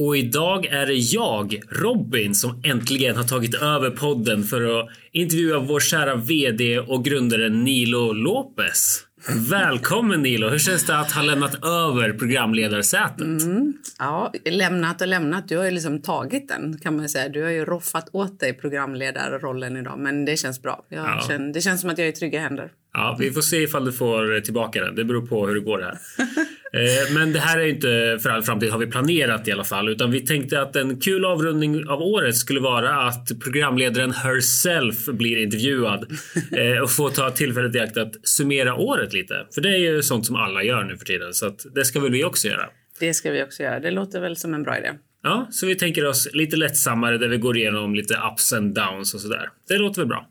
Och idag är det jag, Robin, som äntligen har tagit över podden för att intervjua vår kära VD och grundare Nilo Lopez. Välkommen Nilo! Hur känns det att ha lämnat över programledarsätet? Mm. Ja, lämnat och lämnat. Du har ju liksom tagit den kan man säga. Du har ju roffat åt dig programledarrollen idag, men det känns bra. Ja. Känner, det känns som att jag är i trygga händer. Ja, vi får se ifall du får tillbaka den. Det beror på hur det går här. Eh, men det här är inte för all framtid har vi planerat i alla fall, utan vi tänkte att en kul avrundning av året skulle vara att programledaren herself blir intervjuad eh, och får ta tillfället i akt att summera året lite. För det är ju sånt som alla gör nu för tiden, så att det ska väl vi också göra. Det ska vi också göra. Det låter väl som en bra idé. Ja, så vi tänker oss lite lättsammare där vi går igenom lite ups and downs och sådär. Det låter väl bra?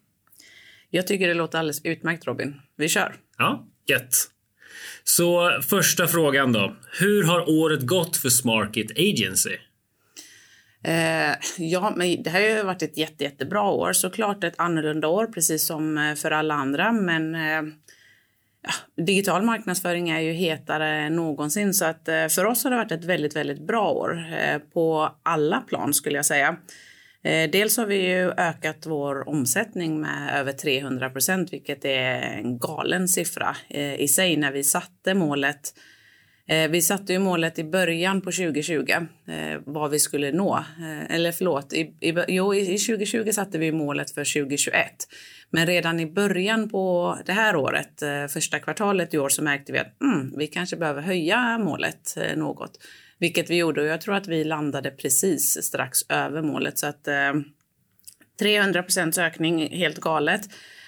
Jag tycker det låter alldeles utmärkt Robin. Vi kör. Ja, gött. Så första frågan då. Hur har året gått för Smarkit Agency? Eh, ja, men det här har varit ett jätte, jättebra år. Såklart ett annorlunda år, precis som eh, för alla andra. Men eh, ja, digital marknadsföring är ju hetare än någonsin. Så att, eh, för oss har det varit ett väldigt, väldigt bra år eh, på alla plan skulle jag säga. Eh, dels har vi ju ökat vår omsättning med över 300 procent, vilket är en galen siffra eh, i sig när vi satte målet. Eh, vi satte ju målet i början på 2020, vad vi skulle nå. Eller förlåt, i, i, jo, i 2020 satte vi målet för 2021. Men redan i början på det här året, första kvartalet i år, så märkte vi att mm, vi kanske behöver höja målet något. Vilket vi gjorde och jag tror att vi landade precis strax över målet. Så att eh, 300 procents ökning, helt galet.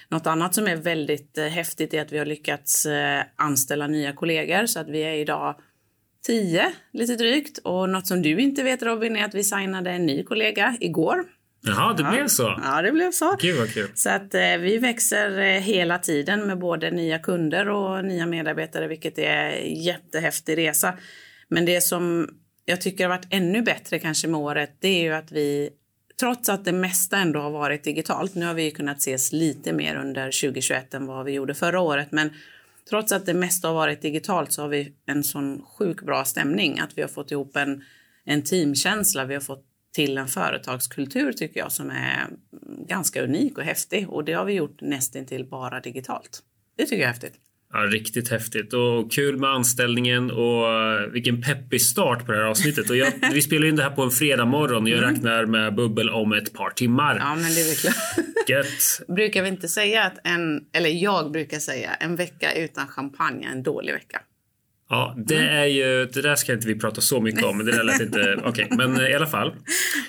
Något annat som är väldigt eh, häftigt är att vi har lyckats eh, anställa nya kollegor så att vi är idag 10 lite drygt. Och något som du inte vet Robin är att vi signade en ny kollega igår. Jaha, det ja. blev så? Ja, det blev så. Gud vad kul. Så att eh, vi växer eh, hela tiden med både nya kunder och nya medarbetare, vilket är en jättehäftig resa. Men det som jag tycker har varit ännu bättre kanske med året, det är ju att vi trots att det mesta ändå har varit digitalt, nu har vi kunnat ses lite mer under 2021 än vad vi gjorde förra året, men trots att det mesta har varit digitalt så har vi en sån sjukt bra stämning att vi har fått ihop en, en teamkänsla, vi har fått till en företagskultur tycker jag som är ganska unik och häftig och det har vi gjort nästintill bara digitalt. Det tycker jag är häftigt. Ja, riktigt häftigt och kul med anställningen och vilken peppig start på det här avsnittet. Och jag, vi spelar in det här på en fredag morgon och jag mm. räknar med bubbel om ett par timmar. Ja, men det är klart. Gött. brukar vi inte säga att en, eller jag brukar säga en vecka utan champagne är en dålig vecka. Ja, det mm. är ju, det där ska inte vi prata så mycket om, men det där lät inte, okej, okay, men i alla fall.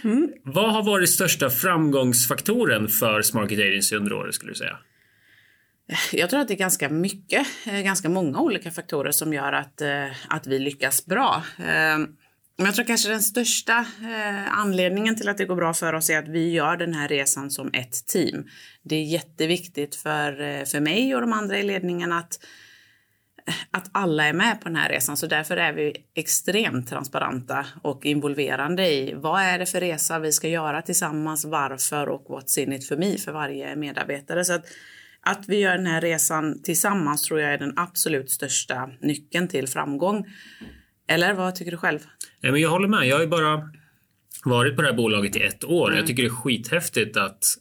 Mm. Vad har varit största framgångsfaktoren för Smarket Agency under året skulle du säga? Jag tror att det är ganska mycket, eh, ganska många olika faktorer som gör att, eh, att vi lyckas bra. Eh, men jag tror kanske den största anledningen till att det går bra för oss är att vi gör den här resan som ett team. Det är jätteviktigt för, för mig och de andra i ledningen att, att alla är med på den här resan. Så därför är vi extremt transparenta och involverande i vad är det för resa vi ska göra tillsammans, varför och what's in it för mig för varje medarbetare. Så att att vi gör den här resan tillsammans tror jag är den absolut största nyckeln till framgång. Eller vad tycker du själv? Men jag håller med. Jag har ju bara varit på det här bolaget i ett år. Mm. Jag tycker det är skithäftigt att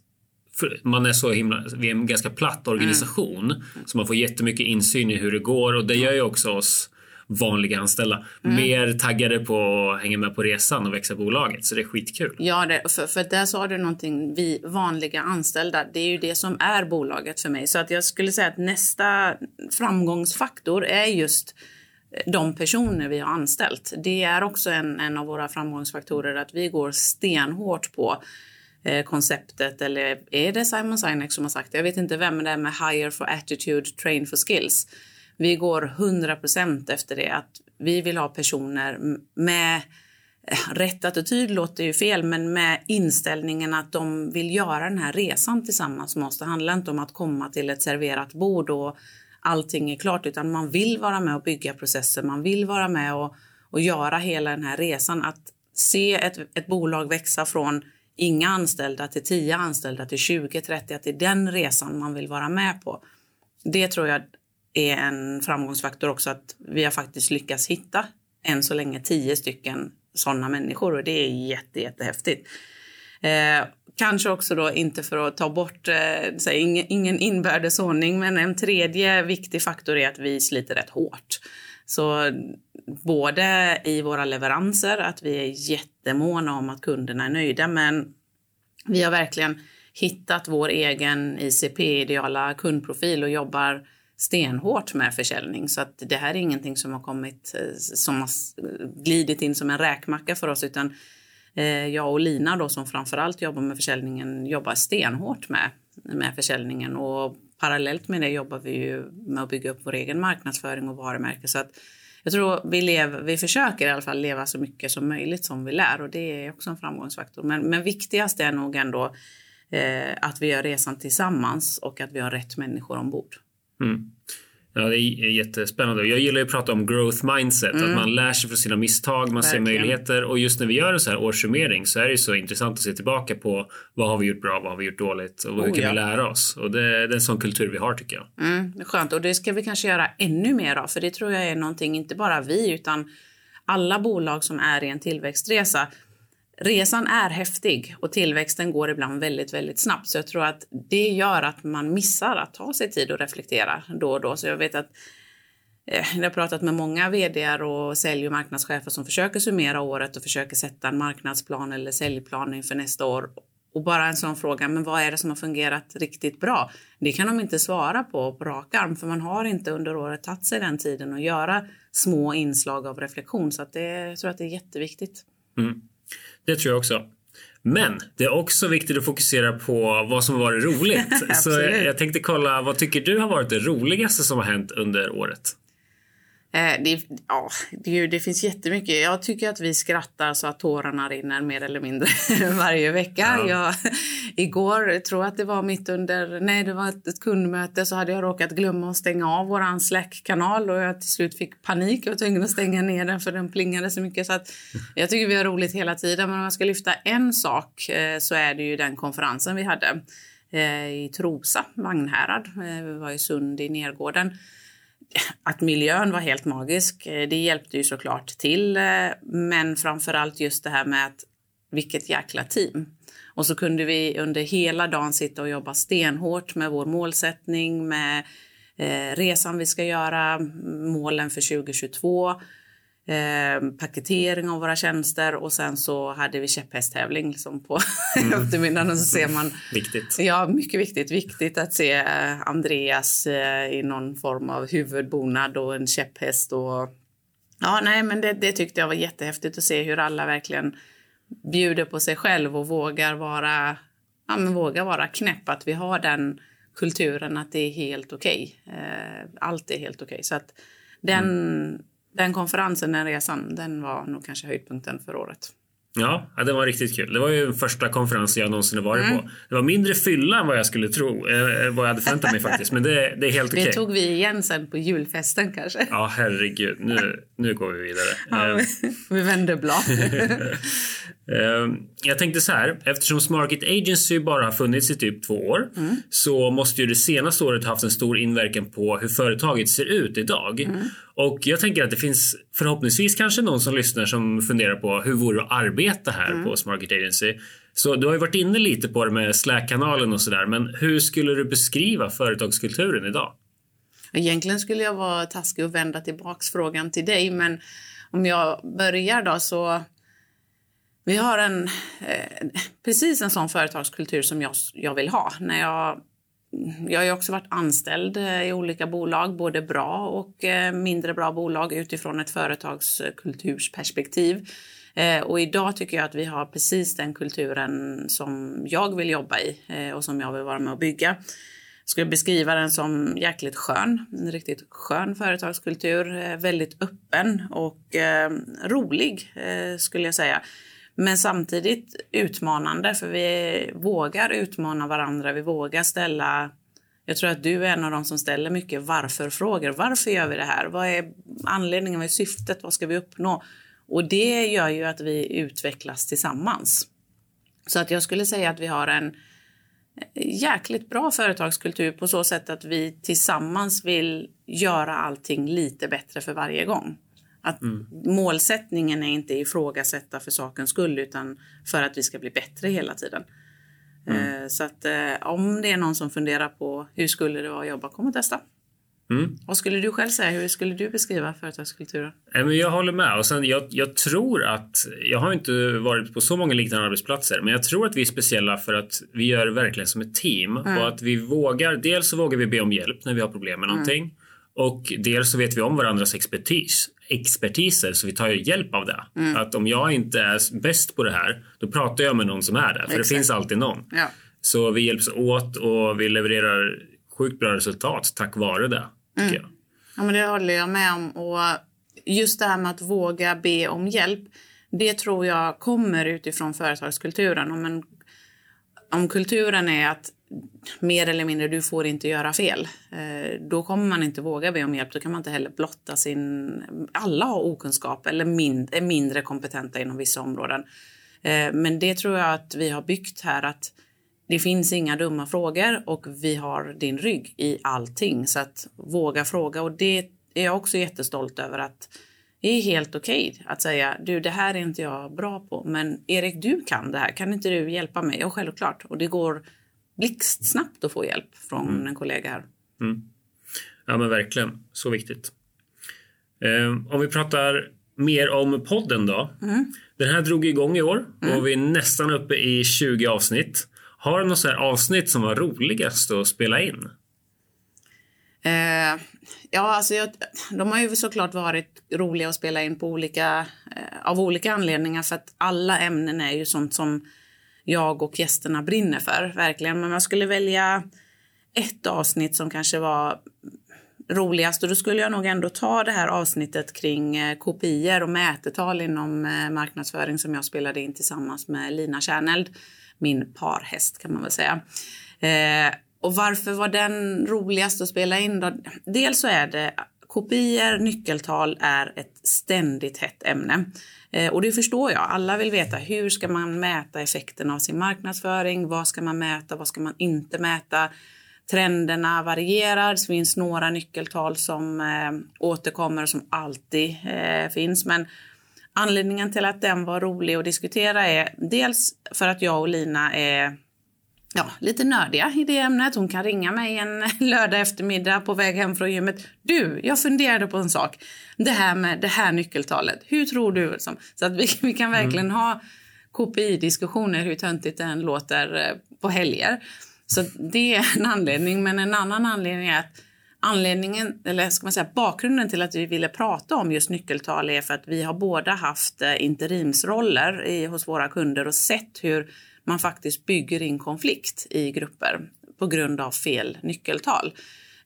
man är så himla, vi är en ganska platt organisation mm. så man får jättemycket insyn i hur det går och det gör ju också oss vanliga anställda mm. mer taggade på att hänga med på resan och växa bolaget. Så det är skitkul. Ja, det, för, för där sa du någonting, vi vanliga anställda, det är ju det som är bolaget för mig. Så att jag skulle säga att nästa framgångsfaktor är just de personer vi har anställt. Det är också en, en av våra framgångsfaktorer att vi går stenhårt på eh, konceptet eller är det Simon Sinek som har sagt det? Jag vet inte vem, men det är med hire for attitude, train for skills. Vi går 100% efter det. Att vi vill ha personer med eh, rätt attityd låter ju fel, men med inställningen att de vill göra den här resan tillsammans med oss. Det handlar inte om att komma till ett serverat bord och allting är klart, utan man vill vara med och bygga processer. Man vill vara med och, och göra hela den här resan. Att se ett, ett bolag växa från inga anställda till 10 anställda till 20, 30, att det är den resan man vill vara med på. Det tror jag är en framgångsfaktor också att vi har faktiskt lyckats hitta än så länge tio stycken sådana människor och det är jätte, jättehäftigt. Eh, kanske också då inte för att ta bort eh, så ingen, ingen inbördes ordning, men en tredje viktig faktor är att vi sliter rätt hårt. Så både i våra leveranser, att vi är jättemåna om att kunderna är nöjda, men vi har verkligen hittat vår egen ICP, ideala kundprofil och jobbar stenhårt med försäljning. Så att det här är ingenting som har kommit eh, som har glidit in som en räkmacka för oss utan eh, jag och Lina då som framförallt jobbar med försäljningen jobbar stenhårt med, med försäljningen och parallellt med det jobbar vi ju med att bygga upp vår egen marknadsföring och varumärke. Så att jag tror vi, lever, vi försöker i alla fall leva så mycket som möjligt som vi lär och det är också en framgångsfaktor. Men, men viktigast är nog ändå eh, att vi gör resan tillsammans och att vi har rätt människor ombord. Mm. Ja, det är jättespännande. Jag gillar att prata om growth mindset, mm. att man lär sig från sina misstag, man Verkligen. ser möjligheter och just när vi gör en så här årssummering så är det så intressant att se tillbaka på vad har vi gjort bra, vad har vi gjort dåligt och oh, hur kan ja. vi lära oss? Och det, det är en sån kultur vi har tycker jag. Mm, skönt och det ska vi kanske göra ännu mer av för det tror jag är någonting, inte bara vi utan alla bolag som är i en tillväxtresa resan är häftig och tillväxten går ibland väldigt, väldigt snabbt. Så jag tror att det gör att man missar att ta sig tid och reflektera då och då. Så jag vet att eh, jag har pratat med många vd och sälj och marknadschefer som försöker summera året och försöker sätta en marknadsplan eller säljplan inför nästa år. Och bara en sån fråga, men vad är det som har fungerat riktigt bra? Det kan de inte svara på på rak arm, för man har inte under året tagit sig den tiden att göra små inslag av reflektion. Så att det, jag tror att det är jätteviktigt. Mm. Det tror jag också. Men det är också viktigt att fokusera på vad som har varit roligt. så jag, jag tänkte kolla, vad tycker du har varit det roligaste som har hänt under året? Eh, det, ja, det, det, finns jättemycket. Jag tycker att vi skrattar så att tårarna rinner mer eller mindre varje vecka. Ja. Jag, igår, tror att det var mitt under nej, det var ett, ett kundmöte, så hade jag råkat glömma att stänga av vår Slack-kanal och jag till slut fick panik. Jag var tvungen att stänga ner den för den plingade så mycket. Så att, jag tycker vi har roligt hela tiden. Men om jag ska lyfta en sak eh, så är det ju den konferensen vi hade eh, i Trosa, Vagnhärad. Vi var i Sund i Nergården att miljön var helt magisk, eh, det hjälpte ju såklart till. Eh, men framför allt just det här med att vilket jäkla team. Och så kunde vi under hela dagen sitta och jobba stenhårt med vår målsättning, med eh, resan vi ska göra, målen för 2022 eh, paketering av våra tjänster och sen så hade vi käpphästtävling liksom på mm. eftermiddagen. Så ser man, viktigt. Ja, mycket viktigt. Viktigt att se eh, Andreas eh, i någon form av huvudbonad och en käpphäst. Och, ja, nej, men det, det tyckte jag var jättehäftigt att se hur alla verkligen bjuder på sig själv och vågar vara, ja, men vågar vara knäpp. Att vi har den kulturen att det är helt okej. Okay. Allt är helt okej. Okay. Så att den, mm den konferensen, den resan, den var nog kanske höjdpunkten för året. Ja, det var riktigt kul. Det var ju första konferensen jag någonsin varit mm. på. Det var mindre fylla än vad jag skulle tro, eh, vad jag hade förväntat mig faktiskt. Men det, det är helt okej. Det tog vi igen sen på julfesten kanske. Ja, herregud. Nu, nu går vi vidare. Ja, eh. vi vänder blad. Eh, jag tänkte så här, eftersom Smarket Agency bara har funnits i typ två år mm. så måste ju det senaste året haft en stor inverkan på hur företaget ser ut idag. Mm. Och jag tänker att det finns förhoppningsvis kanske någon som lyssnar som funderar på hur vore det att arbeta här mm. på Smarket Agency. Så du har ju varit inne lite på det med Slack-kanalen och sådär, men hur skulle du beskriva företagskulturen idag? Egentligen skulle jag vara taskig och vända tillbaks frågan till dig, men om jag börjar då så vi har en, eh, precis en sån företagskultur som jag, jag vill ha. När jag, jag har också varit anställd eh, i olika bolag, både bra och eh, mindre bra bolag utifrån ett företagskultursperspektiv. Eh, och idag tycker jag att vi har precis den kulturen som jag vill jobba i och som jag vill vara med och bygga. Jag skulle beskriva den som jäkligt skön, en riktigt skön företagskultur, väldigt öppen och rolig skulle jag säga. Men samtidigt utmanande, för vi vågar utmana varandra. Vi vågar ställa... Jag tror att du är en av dem som ställer mycket varför-frågor. Varför gör vi det här? Vad är anledningen? Vad är syftet? Vad ska vi uppnå? Och det gör ju att vi utvecklas tillsammans. Så att jag skulle säga att vi har en jäkligt bra företagskultur på så sätt att vi tillsammans vill göra allting lite bättre för varje gång. Att mm. Målsättningen är inte ifrågasätta för sakens skull utan för att vi ska bli bättre hela tiden. Mm. Eh, så att eh, om det är någon som funderar på hur skulle det vara att jobba, kom och testa. Mm. Vad skulle du själv säga? Hur skulle du beskriva företagskulturen? Jag håller med. Och sen, jag, jag, tror att, jag har inte varit på så många liknande arbetsplatser, men jag tror att vi är speciella för att vi gör det verkligen som ett team mm. och att vi vågar. Dels så vågar vi be om hjälp när vi har problem med mm. någonting mm. och dels så vet vi om varandras expertis expertiser så vi tar ju hjälp av det. Mm. Att om jag inte är bäst på det här, då pratar jag med någon som är det. För Exakt. det finns alltid någon. Ja. Så vi hjälps åt och vi levererar sjukt bra resultat tack vare det. Mm. Jag. Ja, men det håller jag med om. Och just det här med att våga be om hjälp. Det tror jag kommer utifrån företagskulturen. Om, en, om kulturen är att mer eller mindre du får inte göra fel. Eh, då kommer man inte våga be om hjälp. Då kan man inte heller blotta sin... Alla har okunskap eller är mindre kompetenta inom vissa områden. Eh, men det tror jag att vi har byggt här att det finns inga dumma frågor och vi har din rygg i allting. Så att våga fråga och det är jag också jättestolt över att det är helt okej okay att säga du det här är inte jag bra på men Erik du kan det här kan inte du hjälpa mig? Ja självklart och det går blixtsnabbt att få hjälp från mm. en kollega här. Mm. Ja men verkligen, så viktigt. Eh, om vi pratar mer om podden då. Mm. Den här drog igång i år och mm. vi är nästan uppe i 20 avsnitt. Har du något avsnitt som var roligast att spela in? Eh, ja, alltså jag, de har ju såklart varit roliga att spela in på olika, eh, av olika anledningar för att alla ämnen är ju sånt som jag och gästerna brinner för, verkligen. Men jag skulle välja ett avsnitt som kanske var roligast och då skulle jag nog ändå ta det här avsnittet kring eh, kopior och mätetal inom eh, marknadsföring som jag spelade in tillsammans med Lina Kärneld, min parhäst kan man väl säga. Eh, och varför var den roligast att spela in då? Dels så är det kopior, nyckeltal är ett ständigt hett ämne. Eh, och det förstår jag. Alla vill veta hur ska man mäta effekten av sin marknadsföring? Vad ska man mäta? Vad ska man inte mäta? Trenderna varierar. Det finns några nyckeltal som eh, återkommer och som alltid eh, finns. Men anledningen till att den var rolig att diskutera är dels för att jag och Lina är ja, lite nördiga i det ämnet. Hon kan ringa mig en lördag eftermiddag på väg hem från gymmet. Du, jag funderade på en sak. Det här med det här nyckeltalet. Hur tror du? Så att vi, vi kan verkligen mm. ha KPI-diskussioner hur töntigt det än låter eh, på helger. Så det är en anledning. Men en annan anledning är att anledningen, eller ska man säga bakgrunden till att vi ville prata om just nyckeltal är för att vi har båda haft eh, interimsroller i, hos våra kunder och sett hur man faktiskt bygger in konflikt i grupper på grund av fel nyckeltal.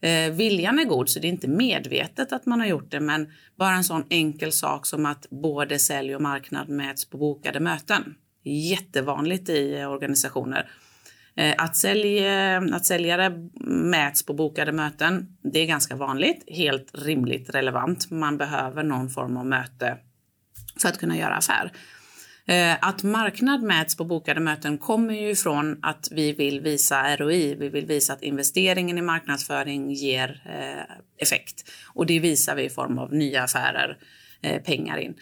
Eh, viljan är god, så det är inte medvetet att man har gjort det, men bara en sån enkel sak som att både sälj och marknad mäts på bokade möten. Jättevanligt i eh, organisationer. Eh, att, sälj, eh, att säljare mäts på bokade möten, det är ganska vanligt, helt rimligt relevant. Man behöver någon form av möte för att kunna göra affär. Eh, att marknad mäts på bokade möten kommer ju ifrån att vi vill visa ROI. Vi vill visa att investeringen i marknadsföring ger effekt och det visar vi i form av nya affärer, pengar in.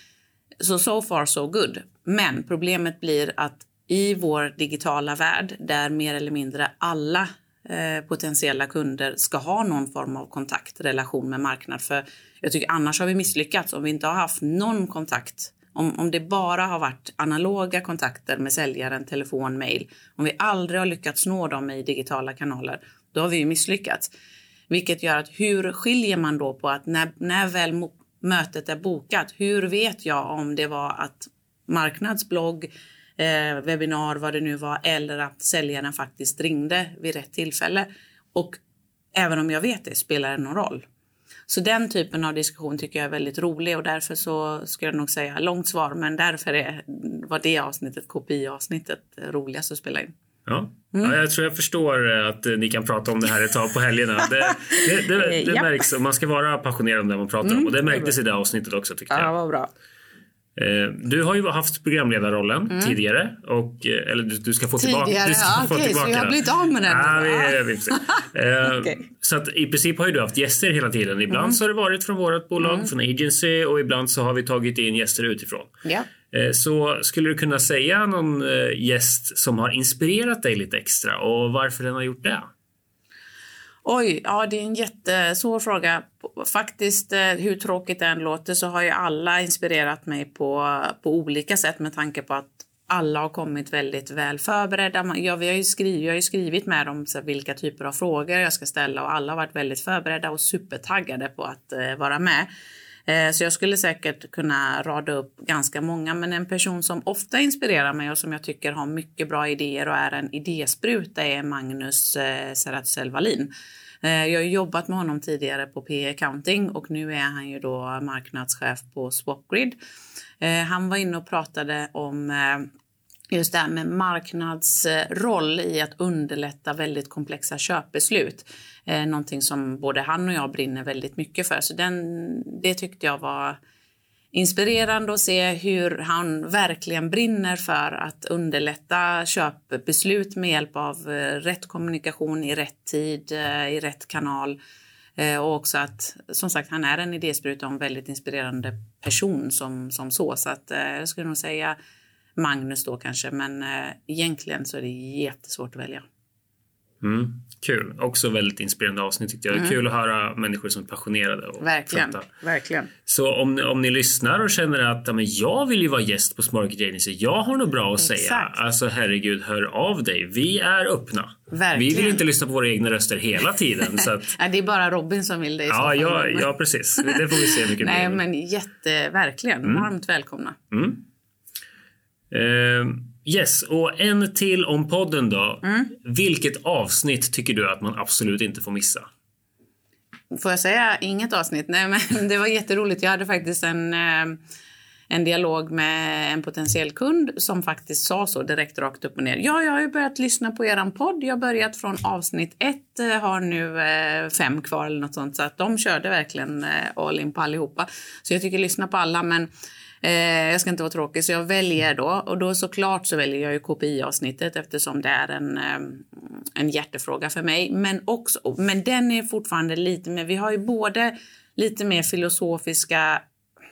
Så so far so good. Men problemet blir att i vår digitala värld där mer eller mindre alla eh, potentiella kunder ska ha någon form av kontakt, relation med marknad. För jag tycker annars har vi misslyckats om vi inte har haft någon kontakt om, om det bara har varit analoga kontakter med säljaren, telefon, mail, om vi aldrig har lyckats nå dem i digitala kanaler, då har vi misslyckats. Vilket gör att hur skiljer man då på att när, när väl mötet är bokat, hur vet jag om det var att marknadsblogg, eh, webbinar, vad det nu var, eller att säljaren faktiskt ringde vid rätt tillfälle. Och även om jag vet det spelar det någon roll. Så den typen av diskussion tycker jag är väldigt rolig och därför så skulle jag nog säga långt svar, men därför är, var det avsnittet, KPI-avsnittet, roligast att spela in. Ja. Mm. ja, jag tror jag förstår att ni kan prata om det här ett tag på helgerna. Det, det, det, det ja. märks, man ska vara passionerad om det man pratar mm. om och det märktes i det avsnittet också tyckte ja, jag. Vad bra. Eh, du har ju haft programledarrollen mm. tidigare. Och, eh, eller du, du ska få tidigare, tillbaka, du ska ja, få okay, tillbaka så jag har blivit av med den? Ja, vi, vi, vi, okay. Så att i princip har ju du haft gäster hela tiden. Ibland mm. så har det varit från vårt bolag, mm. från agency och ibland så har vi tagit in gäster utifrån. Ja. Så skulle du kunna säga någon gäst som har inspirerat dig lite extra och varför den har gjort det? Oj, ja det är en jättesvår fråga. Faktiskt, eh, hur tråkigt det än låter, så har ju alla inspirerat mig på, på olika sätt med tanke på att alla har kommit väldigt väl förberedda. Jag, vi har ju skrivit, jag har ju skrivit med dem så vilka typer av frågor jag ska ställa och alla har varit väldigt förberedda och supertaggade på att eh, vara med. Eh, så jag skulle säkert kunna rada upp ganska många, men en person som ofta inspirerar mig och som jag tycker har mycket bra idéer och är en idéspruta är Magnus eh, Wallin. Eh, jag har jobbat med honom tidigare på PE Accounting och nu är han ju då marknadschef på Swapgrid. Eh, han var inne och pratade om eh, just det här med marknadsroll i att underlätta väldigt komplexa köpbeslut. Eh, någonting som både han och jag brinner väldigt mycket för. Så den, det tyckte jag var inspirerande att se hur han verkligen brinner för att underlätta köpbeslut med hjälp av eh, rätt kommunikation i rätt tid, eh, i rätt kanal. Eh, och också att, som sagt, han är en idéspruta och en väldigt inspirerande person som, som så. Så att jag skulle nog säga Magnus då kanske, men eh, egentligen så är det jättesvårt att välja. Mm, kul. Också väldigt inspirerande avsnitt tyckte jag. Mm. Kul att höra människor som är passionerade. Och verkligen. verkligen. Så om, om ni lyssnar och känner att ja, men jag vill ju vara gäst på Smart Agency. Jag har något bra att Exakt. säga. Alltså herregud, hör av dig. Vi är öppna. Verkligen. Vi vill inte lyssna på våra egna röster hela tiden. så att... ja, det är bara Robin som vill det i ja, så ja, ja, precis. Det får vi se mycket Nej, men jätte, verkligen. Mm. Varmt välkomna. Mm. Uh, yes, och en till om podden då. Mm. Vilket avsnitt tycker du att man absolut inte får missa? Får jag säga inget avsnitt? Nej, men det var jätteroligt. Jag hade faktiskt en, eh, en dialog med en potentiell kund som faktiskt sa så direkt rakt upp och ner. Ja, jag har ju börjat lyssna på eran podd. Jag har börjat från avsnitt ett, eh, har nu eh, fem kvar eller något sånt. Så att de körde verkligen all in på allihopa. Så jag tycker lyssna på alla, men Eh, jag ska inte vara tråkig så jag väljer då och då såklart så väljer jag ju KPI-avsnittet eftersom det är en, eh, en hjärtefråga för mig. Men, också, men den är fortfarande lite mer, vi har ju både lite mer filosofiska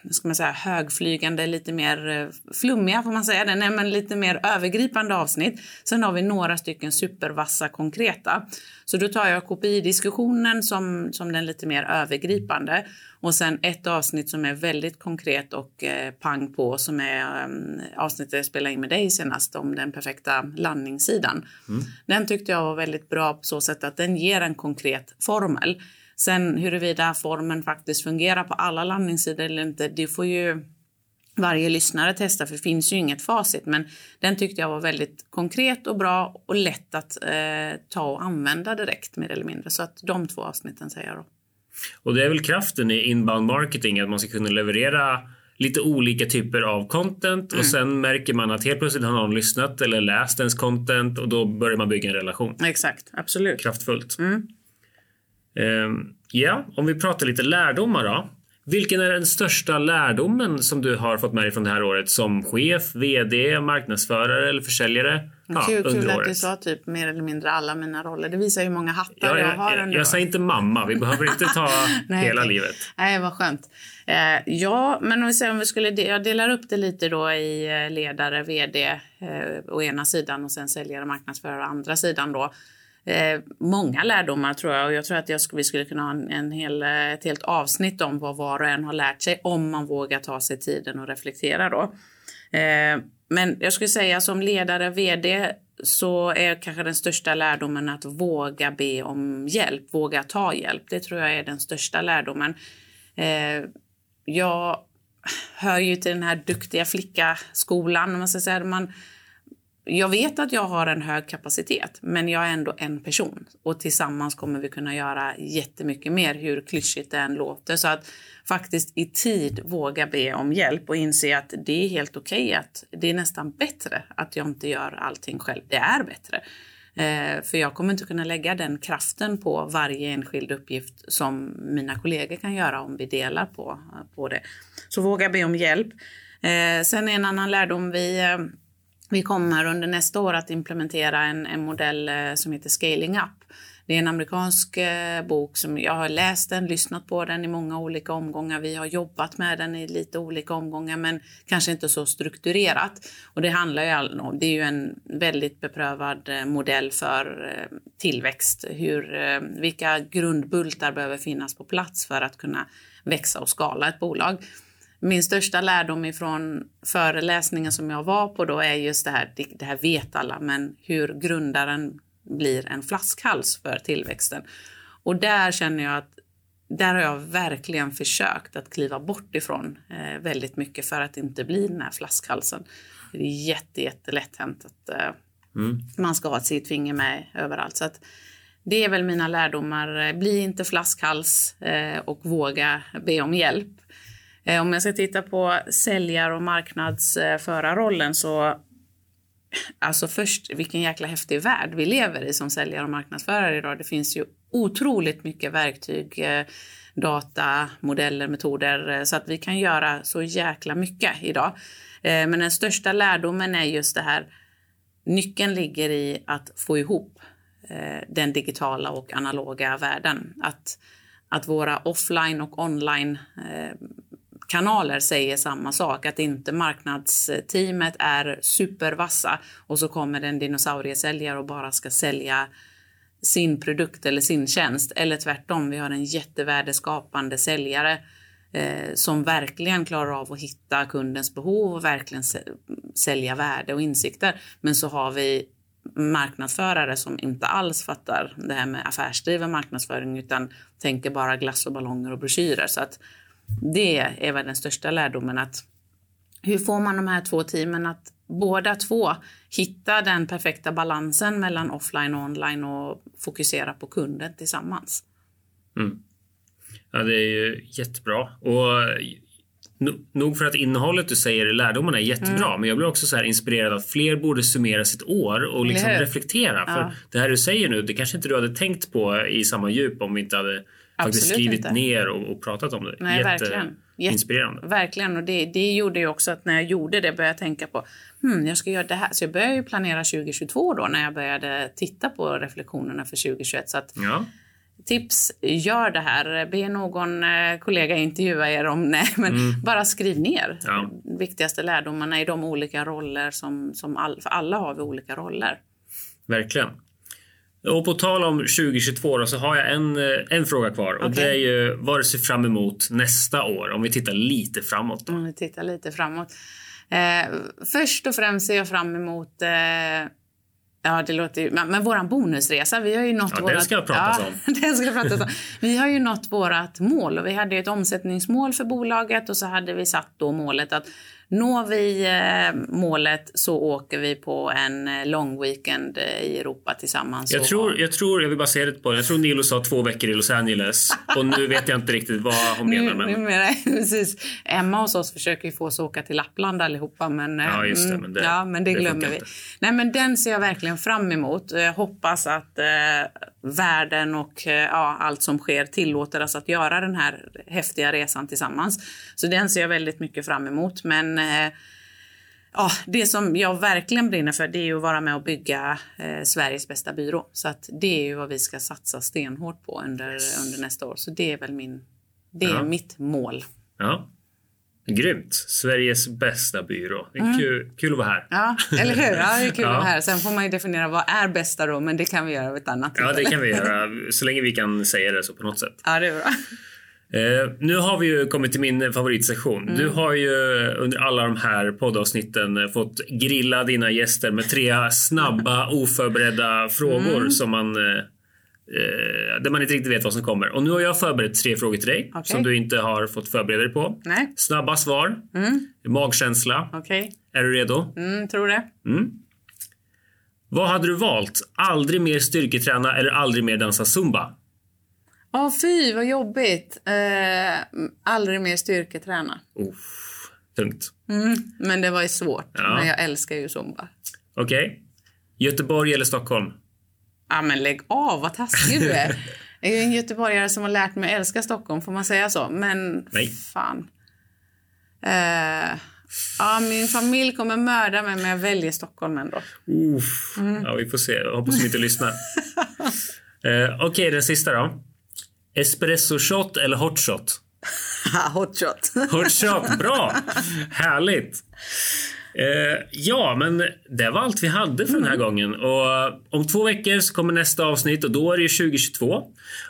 ska man säga, högflygande, lite mer eh, flummiga får man säga det, nej, men lite mer övergripande avsnitt. Sen har vi några stycken supervassa konkreta. Så då tar jag KPI-diskussionen som, som den lite mer övergripande och sen ett avsnitt som är väldigt konkret och eh, pang på som är um, avsnittet jag spelade in med dig senast om den perfekta landningssidan. Mm. Den tyckte jag var väldigt bra på så sätt att den ger en konkret formel. Sen huruvida formen faktiskt fungerar på alla landningssidor eller inte, det får ju varje lyssnare testa för det finns ju inget facit. Men den tyckte jag var väldigt konkret och bra och lätt att eh, ta och använda direkt mer eller mindre. Så att de två avsnitten säger jag då. Och det är väl kraften i inbound marketing att man ska kunna leverera lite olika typer av content mm. och sen märker man att helt plötsligt har någon lyssnat eller läst ens content och då börjar man bygga en relation. Exakt, absolut. Kraftfullt. Mm. Um, ja, om vi pratar lite lärdomar då. Vilken är den största lärdomen som du har fått med dig från det här året som chef, vd, marknadsförare eller försäljare? Ja, kul, kul att du sa typ mer eller mindre alla mina roller. Det visar hur många hattar ja, jag, jag har. Jag, jag säger inte mamma, vi behöver inte ta Nej, hela livet. Nej, vad skönt. Eh, ja, men om vi, säger, om vi skulle jag delar upp det lite då i eh, ledare, vd eh, å ena sidan och sen säljare, marknadsförare å andra sidan då eh, många lärdomar tror jag och jag tror att jag, vi skulle kunna ha en, en hel, eh, ett helt avsnitt om vad var och en har lärt sig om man vågar ta sig tiden och reflektera då. Eh, men jag skulle säga som ledare, vd så är kanske den största lärdomen att våga be om hjälp, våga ta hjälp. Det tror jag är den största lärdomen. Eh, jag hör ju till den här duktiga flicka-skolan, man ska säga. Man, jag vet att jag har en hög kapacitet, men jag är ändå en person och tillsammans kommer vi kunna göra jättemycket mer, hur klyschigt det än låter. Så att faktiskt i tid våga be om hjälp och inse att det är helt okej okay att det är nästan bättre att jag inte gör allting själv. Det är bättre. Eh, för jag kommer inte kunna lägga den kraften på varje enskild uppgift som mina kollegor kan göra om vi delar på, på det. Så våga be om hjälp. Eh, sen en annan lärdom vi eh, vi kommer under nästa år att implementera en, en modell eh, som heter Scaling Up. Det är en amerikansk eh, bok som jag har läst den, lyssnat på den i många olika omgångar. Vi har jobbat med den i lite olika omgångar men kanske inte så strukturerat. Och det handlar ju om, det är ju en väldigt beprövad eh, modell för tillväxt. Hur, vilka grundbultar behöver finnas på plats för att kunna växa och skala ett bolag. Min största lärdom ifrån föreläsningen som jag var på då är just det här, det här vet alla, men hur grundaren blir en flaskhals för tillväxten. Och där känner jag att där har jag verkligen försökt att kliva bort ifrån eh, väldigt mycket för att inte bli den här flaskhalsen. Det är jätte, jättelätt hänt att eh, mm. man ska ha sitt finger med överallt. Så att det är väl mina lärdomar. Bli inte flaskhals eh, och våga be om hjälp. Eh, om jag ska titta på säljar och marknadsförarrollen så Alltså först, vilken jäkla häftig värld vi lever i som säljare och marknadsförare idag. Det finns ju otroligt mycket verktyg, eh, data, modeller, metoder eh, så att vi kan göra så jäkla mycket idag. Men den största lärdomen är just det här. Nyckeln ligger i att få ihop den digitala och analoga världen. Att, att våra offline och online kanaler säger samma sak, att inte marknadsteamet är supervassa och så kommer det en dinosauriesäljare och bara ska sälja sin produkt eller sin tjänst. Eller tvärtom, vi har en jättevärdeskapande säljare eh, som verkligen klarar av att hitta kundens behov och verkligen sälja värde och insikter. Men så har vi marknadsförare som inte alls fattar det här med affärsdriven marknadsföring utan tänker bara glass och ballonger och broschyrer. Så att det är väl den största lärdomen att hur får man de här två teamen att båda två hitta den perfekta balansen mellan offline och online och fokusera på kunden tillsammans. Mm. Ja, det är ju jättebra. Och nog för att innehållet du säger, lärdomarna är jättebra, mm. men jag blir också så här inspirerad att fler borde summera sitt år och liksom reflektera. Ja. För det här du säger nu, det kanske inte du hade tänkt på i samma djup om vi inte hade faktiskt skrivit inte. ner och, och, pratat om det. Nej, Jätte, verkligen. Inspirerande. Verkligen, och det, det gjorde ju också att när jag gjorde det började jag tänka på hmm, jag ska göra det här. Så jag började ju planera 2022 då när jag började titta på reflektionerna för 2021. Så att, ja. Tips, gör det här. Be någon eh, kollega intervjua er om nej, men mm. bara skriv ner ja. viktigaste lärdomarna i de olika roller som, som all, för alla har vi olika roller. Verkligen. Och på tal om 2022 då, så har jag en, eh, en fråga kvar och okay. det är ju vad du ser fram emot nästa år om vi tittar lite framåt. Då. Om vi tittar lite framåt. Eh, först och främst ser jag fram emot eh, Ja, det låter ju... Men, men våran bonusresa, vi har ju nått ja, vårat... Den ska jag prata ja, om. den ska pratas om. Vi har ju nått vårat mål och vi hade ett omsättningsmål för bolaget och så hade vi satt då målet att Når vi eh, målet så åker vi på en eh, lång weekend eh, i Europa tillsammans. Jag tror, jag tror, jag vill bara säga det på Jag tror Nilo sa två veckor i Los Angeles och nu vet jag inte riktigt vad hon menar. Men... Nu, menar precis. Emma hos oss försöker ju få oss åka till Lappland allihopa men, ja, just det, men det, ja, men det, det glömmer vi. Nej, men den ser jag verkligen fram emot. Jag hoppas att eh, världen och ja, allt som sker tillåter oss att göra den här häftiga resan tillsammans. Så den ser jag väldigt mycket fram emot. Men ja, det som jag verkligen brinner för det är att vara med och bygga eh, Sveriges bästa byrå. Så att det är ju vad vi ska satsa stenhårt på under, under nästa år. Så det är väl min, det är ja. mitt mål. Ja. Grymt! Sveriges bästa byrå. Det är mm. kul, kul att vara här. Ja, eller hur? Ja, det är kul ja. att vara här. Sen får man ju definiera vad är bästa då, men det kan vi göra vid ett annat Ja, det kan vi göra. Så länge vi kan säga det så på något sätt. Ja, det är bra. Eh, nu har vi ju kommit till min favoritsektion. Mm. Du har ju under alla de här poddavsnitten fått grilla dina gäster med tre snabba oförberedda frågor mm. som man eh, Eh, där man inte riktigt vet vad som kommer. Och nu har jag förberett tre frågor till dig okay. som du inte har fått förbereda dig på. Nej. Snabba svar. Mm. Magkänsla. Okay. Är du redo? Mm, tror det. Mm. Vad hade du valt? Aldrig mer styrketräna eller aldrig mer dansa zumba? Åh oh, fy vad jobbigt. Eh, aldrig mer styrketräna. Uff, tungt. Mm, men det var ju svårt. Ja. Men jag älskar ju zumba. Okej. Okay. Göteborg eller Stockholm? Ja, men lägg av, vad taskig du är. Jag är en göteborgare som har lärt mig att älska Stockholm, får man säga så? Men Nej. fan. Eh, Ja, min familj kommer mörda mig men jag väljer Stockholm ändå. Uff. Ja, vi får se. Jag hoppas de inte lyssnar. eh, Okej, okay, den sista då. Espresso shot eller hot shot? hot shot. hot shot, bra! Härligt. Eh, ja, men det var allt vi hade för mm. den här mm. gången. Och om två veckor så kommer nästa avsnitt och då är det 2022.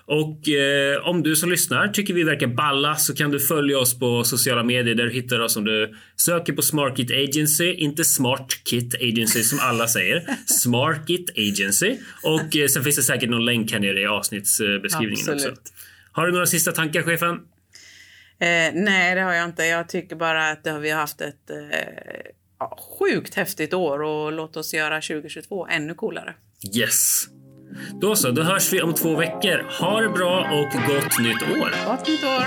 Och eh, om du som lyssnar tycker vi verkar balla så kan du följa oss på sociala medier där du hittar oss om du söker på SmartKit Agency, inte SmartKit Agency som alla säger. SmartKit Agency. Och eh, sen finns det säkert någon länk här nere i avsnittsbeskrivningen Absolut. också. Har du några sista tankar, chefen? Eh, nej, det har jag inte. Jag tycker bara att vi har haft ett eh, ja, sjukt häftigt år och låt oss göra 2022 ännu coolare. Yes! Då så, då hörs vi om två veckor. Ha det bra och gott nytt år! Gott nytt år!